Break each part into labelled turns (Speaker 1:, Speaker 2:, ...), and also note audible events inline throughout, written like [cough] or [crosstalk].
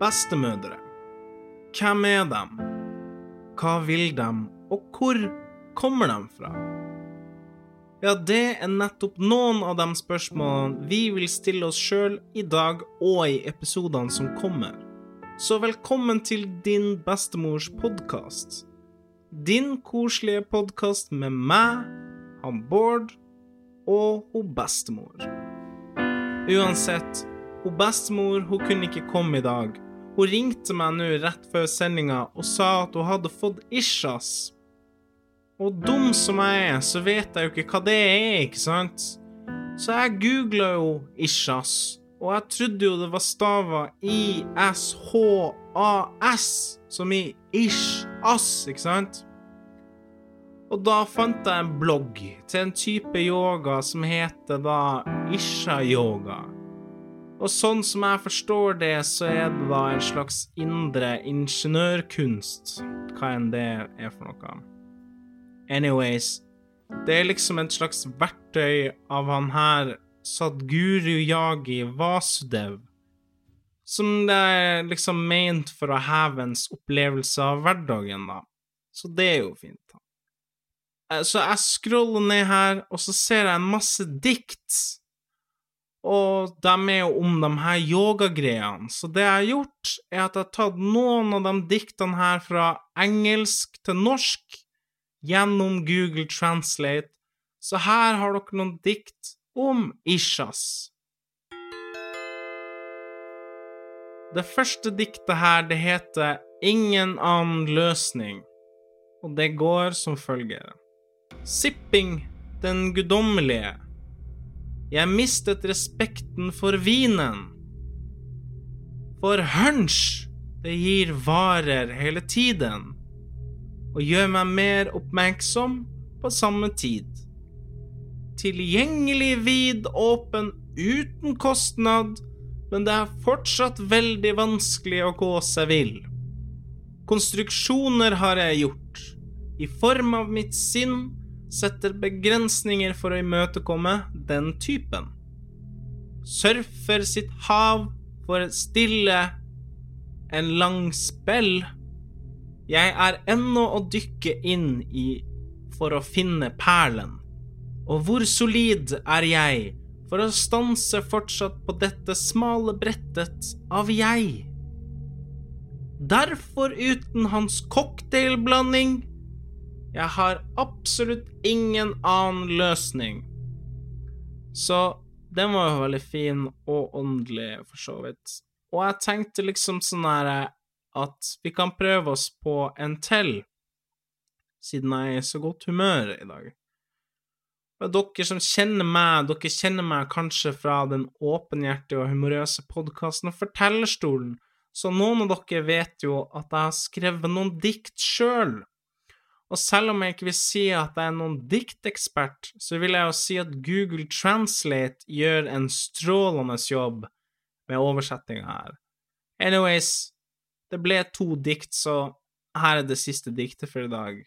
Speaker 1: bestemødre. Hvem er de? Hva vil de, og hvor kommer de fra? Ja, det er nettopp noen av de spørsmålene vi vil stille oss sjøl i dag og i episodene som kommer. Så velkommen til din bestemors podkast. Din koselige podkast med meg, han Bård og hun bestemor. Uansett, hun bestemor hun kunne ikke komme i dag. Hun ringte meg nå rett før sendinga og sa at hun hadde fått isjas. Og dum som jeg er, så vet jeg jo ikke hva det er, ikke sant? Så jeg googla jo isjas, og jeg trodde jo det var stava ISHAS, som i ish-ass, ikke sant? Og da fant jeg en blogg til en type yoga som heter da isha-yoga. Og sånn som jeg forstår det, så er det da en slags indre ingeniørkunst, hva enn det er for noe. Anyways, det er liksom et slags verktøy av han her Sadguru Yagi Vasudev, som det er liksom ment for å heve ens opplevelse av hverdagen, da. Så det er jo fint. da. Eh, Så jeg scroller ned her, og så ser jeg en masse dikt og de er jo om de her yogagreiene. Så det jeg har gjort, er at jeg har tatt noen av de diktene her fra engelsk til norsk gjennom Google Translate. Så her har dere noen dikt om Ishas. Det første diktet her, det heter Ingen annen løsning, og det går som følger. Sipping, den guddommelige. Jeg mistet respekten for vinen. For hunch, det gir varer hele tiden, og gjør meg mer oppmerksom på samme tid. Tilgjengelig vid åpen uten kostnad, men det er fortsatt veldig vanskelig å gå seg vill. Konstruksjoner har jeg gjort, i form av mitt sinn, setter begrensninger for å imøtekomme den typen. Surfer sitt hav for stille en lang spell. Jeg er ennå å dykke inn i for å finne perlen. Og hvor solid er jeg for å stanse fortsatt på dette smale brettet av jeg? Derfor uten hans cocktailblanding jeg har absolutt ingen annen løsning. Så den var jo veldig fin og åndelig, for så vidt. Og jeg tenkte liksom sånn her at vi kan prøve oss på en til, siden jeg er i så godt humør i dag. Og dere som kjenner meg, dere kjenner meg kanskje fra den åpenhjertige og humorøse podkasten Fortellerstolen, så noen av dere vet jo at jeg har skrevet noen dikt sjøl. Og selv om jeg ikke vil si at jeg er noen diktekspert, så vil jeg jo si at Google Translate gjør en strålende jobb med oversettinga her. Anyways, det ble to dikt, så her er det siste diktet for i dag.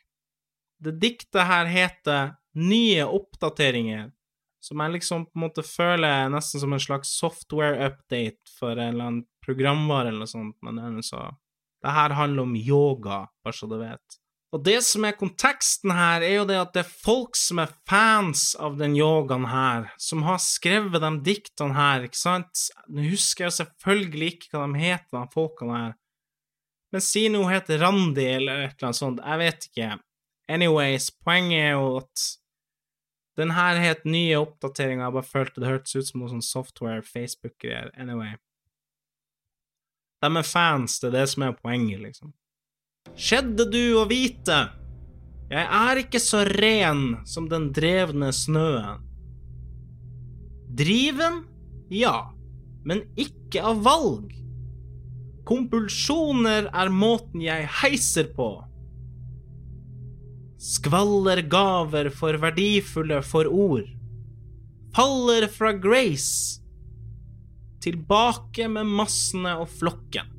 Speaker 1: Det diktet her heter Nye oppdateringer, som jeg liksom på en måte føler nesten som en slags software update for en eller annen programvare eller noe sånt, men det er her handler om yoga, bare så du vet. Og det som er konteksten her, er jo det at det er folk som er fans av den yogaen her, som har skrevet de diktene her, ikke sant? Nå husker jeg selvfølgelig ikke hva de heter, de folkene her. Men si nå heter Randi eller et eller annet sånt, jeg vet ikke. Anyways, poenget er jo at den her het nye oppdateringer, jeg bare følte det hørtes ut som noe sånn software, Facebook-greier. Anyway. De er fans, det er det som er poenget, liksom. Skjedde du å vite? Jeg er ikke så ren som den drevne snøen. Driven? Ja, men ikke av valg. Kompulsjoner er måten jeg heiser på. Skvaller gaver for verdifulle for ord. Faller fra Grace. Tilbake med massene og flokken.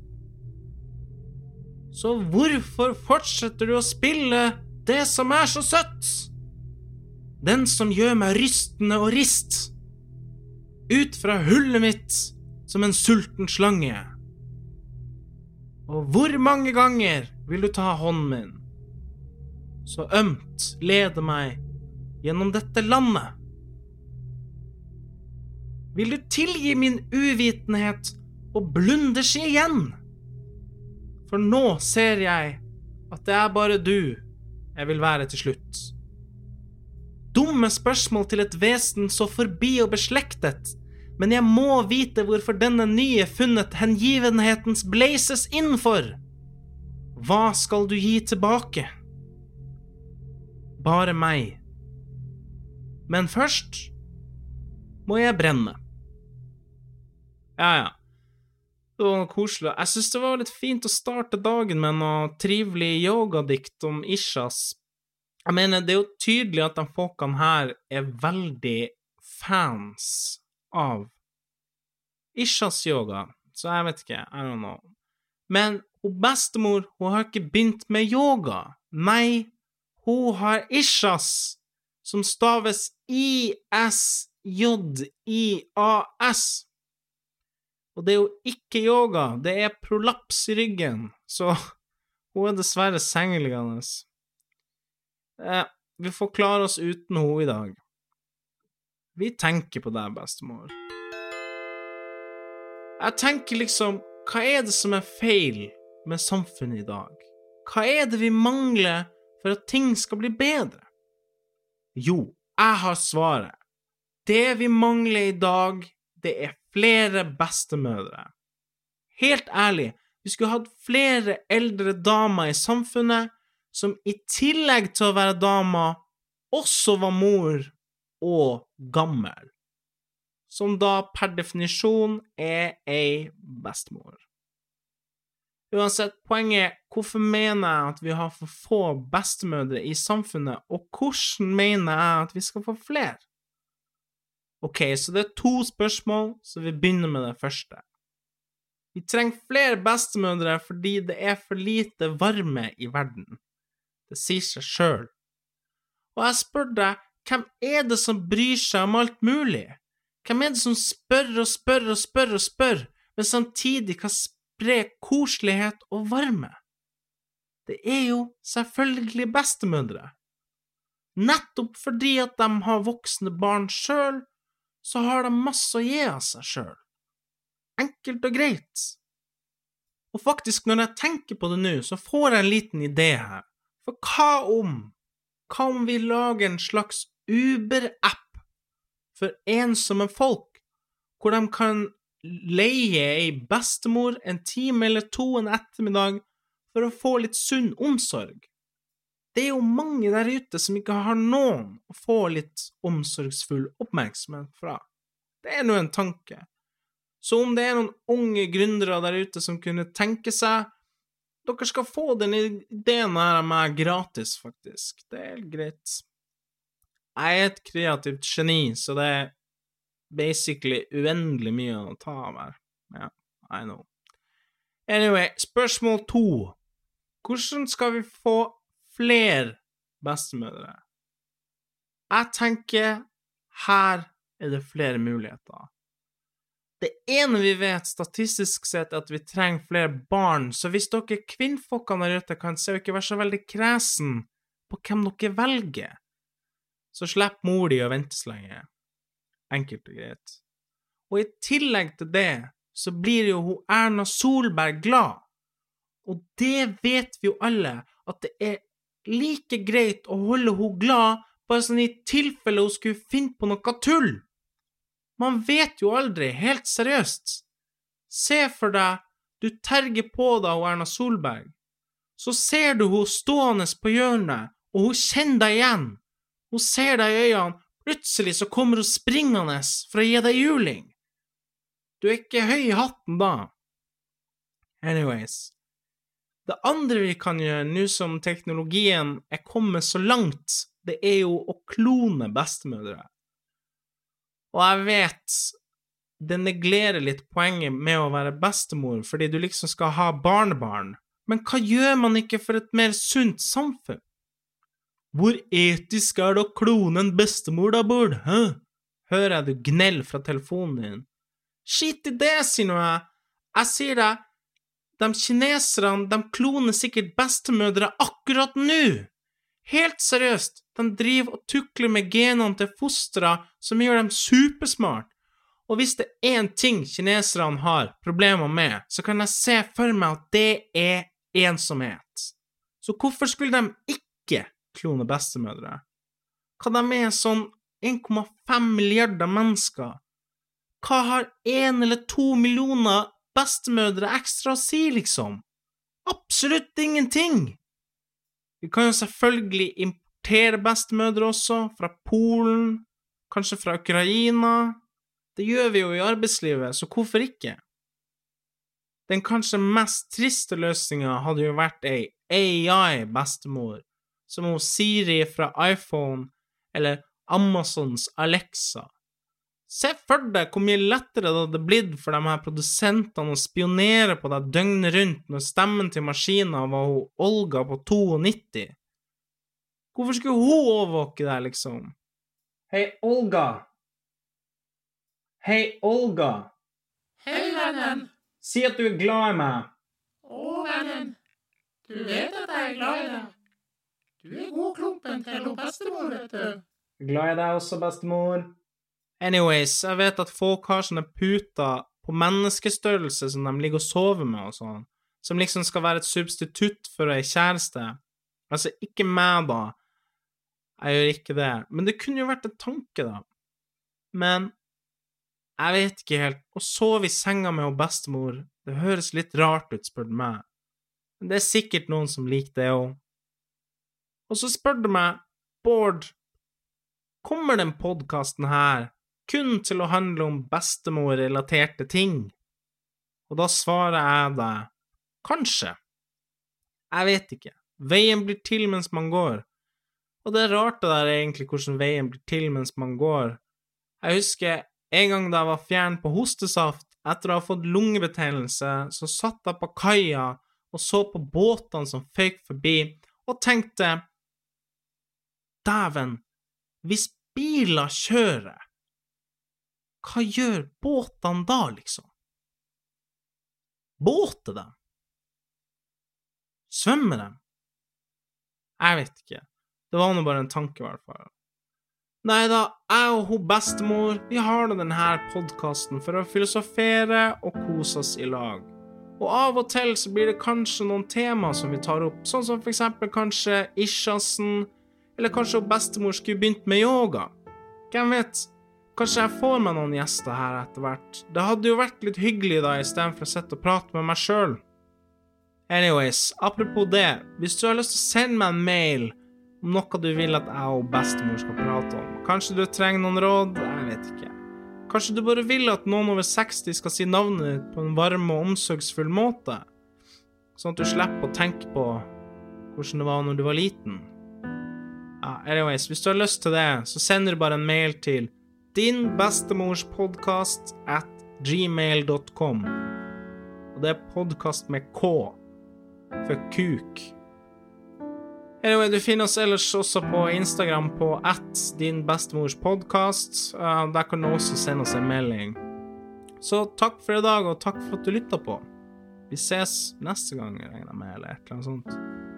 Speaker 1: Så hvorfor fortsetter du å spille det som er så søtt? Den som gjør meg rystende og rist. Ut fra hullet mitt som en sulten slange. Og hvor mange ganger vil du ta hånden min, så ømt lede meg gjennom dette landet? Vil du tilgi min uvitenhet og blunders igjen? For nå ser jeg at det er bare du jeg vil være til slutt. Dumme spørsmål til et vesen så forbi og beslektet, men jeg må vite hvorfor denne nye funnet hengivenhetens blazes innenfor. Hva skal du gi tilbake? Bare meg. Men først må jeg brenne. Ja, ja. Det var koselig. Jeg syns det var litt fint å starte dagen med noe trivelig yogadikt om Ishas. Jeg mener, det er jo tydelig at de folkene her er veldig fans av Ishas yoga, så jeg vet ikke, I don't know. Men hun bestemor, hun har ikke begynt med yoga. Nei, hun har Ishas, som staves I-S-J-I-A-S. Og det er jo ikke yoga, det er prolaps i ryggen, så [laughs] hun er dessverre sengeliggende. Eh, vi får klare oss uten henne i dag. Vi tenker på deg, bestemor. Jeg tenker liksom, hva er det som er feil med samfunnet i dag? Hva er det vi mangler for at ting skal bli bedre? Jo, jeg har svaret. Det vi mangler i dag, det er flere bestemødre. Helt ærlig, vi skulle hatt flere eldre damer i samfunnet som i tillegg til å være damer, også var mor og gammel. Som da per definisjon er ei bestemor. Uansett, poenget er hvorfor mener jeg at vi har for få bestemødre i samfunnet, og hvordan mener jeg at vi skal få flere? Ok, så det er to spørsmål, så vi begynner med det første. Vi trenger flere bestemødre fordi det er for lite varme i verden. Det sier seg sjøl. Og jeg spør deg, hvem er det som bryr seg om alt mulig? Hvem er det som spør og spør og spør og spør, men samtidig kan spre koselighet og varme? Det er jo selvfølgelig bestemødre. Nettopp fordi at de har voksne barn sjøl, så har de masse å gi av seg sjøl. Enkelt og greit. Og faktisk, når jeg tenker på det nå, så får jeg en liten idé her. For hva om Hva om vi lager en slags Uber-app for ensomme folk, hvor de kan leie ei bestemor en time eller to en ettermiddag for å få litt sunn omsorg? Det er jo mange der ute som ikke har noen å få litt omsorgsfull oppmerksomhet fra. Det er nå en tanke. Så om det er noen unge gründere der ute som kunne tenke seg dere skal få den ideen her av meg gratis, faktisk. Det er helt greit. Jeg er et kreativt geni, så det er basically uendelig mye å ta av her. Ja, I know. Anyway, spørsmål to. Hvordan skal vi få flere bestemødre? Jeg tenker her er det flere muligheter. Det ene vi vet statistisk sett, er at vi trenger flere barn, så hvis dere kvinnfolkene der ute kan se og ikke være så veldig kresen på hvem dere velger, så slipper mor di å vente så lenge. Enkelt og greit. Og i tillegg til det, så blir jo hun Erna Solberg glad. Og det vet vi jo alle, at det er like greit å holde hun glad, bare sånn i tilfelle hun skulle finne på noe tull. Man vet jo aldri, helt seriøst. Se for deg, du terger på deg og Erna Solberg. Så ser du hun stående på hjørnet, og hun kjenner deg igjen. Hun ser deg i øynene, plutselig så kommer hun springende for å gi deg juling. Du er ikke høy i hatten da. Anyways. Det andre vi kan gjøre nå som teknologien er kommet så langt, det er jo å klone bestemødre. Og jeg vet det neglerer litt poenget med å være bestemor fordi du liksom skal ha barnebarn, men hva gjør man ikke for et mer sunt samfunn? Hvor etisk er det å klone en bestemor da, Bård, hæ? Hører jeg du gnell fra telefonen din. Skit i det, sier nå jeg. Jeg sier deg, de kineserne, de kloner sikkert bestemødre akkurat nå. Helt seriøst, de driver og tukler med genene til fostra som gjør dem supersmart. Og hvis det er én ting kineserne har problemer med, så kan jeg se for meg at det er ensomhet. Så hvorfor skulle de ikke klone bestemødre? Hva de er sånn 1,5 milliarder mennesker? Hva har én eller to millioner bestemødre ekstra å si, liksom? Absolutt ingenting! Vi kan jo selvfølgelig importere bestemødre også, fra Polen, kanskje fra Ukraina. Det gjør vi jo i arbeidslivet, så hvorfor ikke? Den kanskje mest triste løsninga hadde jo vært ei AI-bestemor, som hun Siri fra iPhone eller Amazons Alexa. Se for deg hvor mye lettere det hadde blitt for de her produsentene å spionere på deg døgnet rundt når stemmen til maskina var hun Olga på 92. Hvorfor skulle hun overvåke deg, liksom? Hei, Olga. Hei, Olga.
Speaker 2: Hei, vennen.
Speaker 1: Si at du er glad i meg.
Speaker 2: Å, vennen. Du vet at jeg er glad i deg. Du er godklumpen til bestemor, vet du.
Speaker 1: Glad i deg også, bestemor. Anyways, jeg vet at folk har sånne puter på menneskestørrelse som de ligger og sover med og sånn, som liksom skal være et substitutt for ei kjæreste. Altså, ikke meg, da. Jeg gjør ikke det. Men det kunne jo vært en tanke, da. Men jeg vet ikke helt. Å sove i senga med henne bestemor, det høres litt rart ut, spør du meg. Men det er sikkert noen som liker det òg. Og så spør du meg, Bård, kommer den podkasten her kun til å handle om bestemor-relaterte ting? Og da svarer jeg deg kanskje. Jeg vet ikke. Veien blir til mens man går. Og det er rart det der egentlig, hvordan veien blir til mens man går. Jeg husker en gang da jeg var fjern på hostesaft etter å ha fått lungebetennelse, så satt jeg på kaia og så på båtene som føyk forbi, og tenkte Dæven, hvis biler kjører, hva gjør båtene da, liksom? Båter de? Svømmer de? Jeg vet ikke. Det var nå bare en tanke, i hvert fall. Nei da, jeg og hun bestemor, vi har da denne podkasten for å filosofere og kose oss i lag. Og av og til så blir det kanskje noen tema som vi tar opp, sånn som for eksempel kanskje Ishasen, eller kanskje hun bestemor skulle begynt med yoga. Hvem vet? Kanskje jeg får meg noen gjester her etter hvert. Det hadde jo vært litt hyggelig da, istedenfor å sitte og prate med meg sjøl. Anyways, apropos det, hvis du har lyst til å sende meg en mail om noe du vil at jeg og bestemor skal prate om, kanskje du trenger noen råd, jeg vet ikke. Kanskje du bare vil at noen over 60 skal si navnet ditt på en varm og omsorgsfull måte, sånn at du slipper å tenke på hvordan det var når du var liten. Ja, anyways, hvis du har lyst til det, så sender du bare en mail til din bestemors at gmail.com. Og det er podkast med K for kuk. Anyway, du finner oss ellers også på Instagram på at din der kan du også sende oss en melding. Så takk for i dag, og takk for at du lytta på. Vi ses neste gang, regner jeg med, eller et eller annet sånt.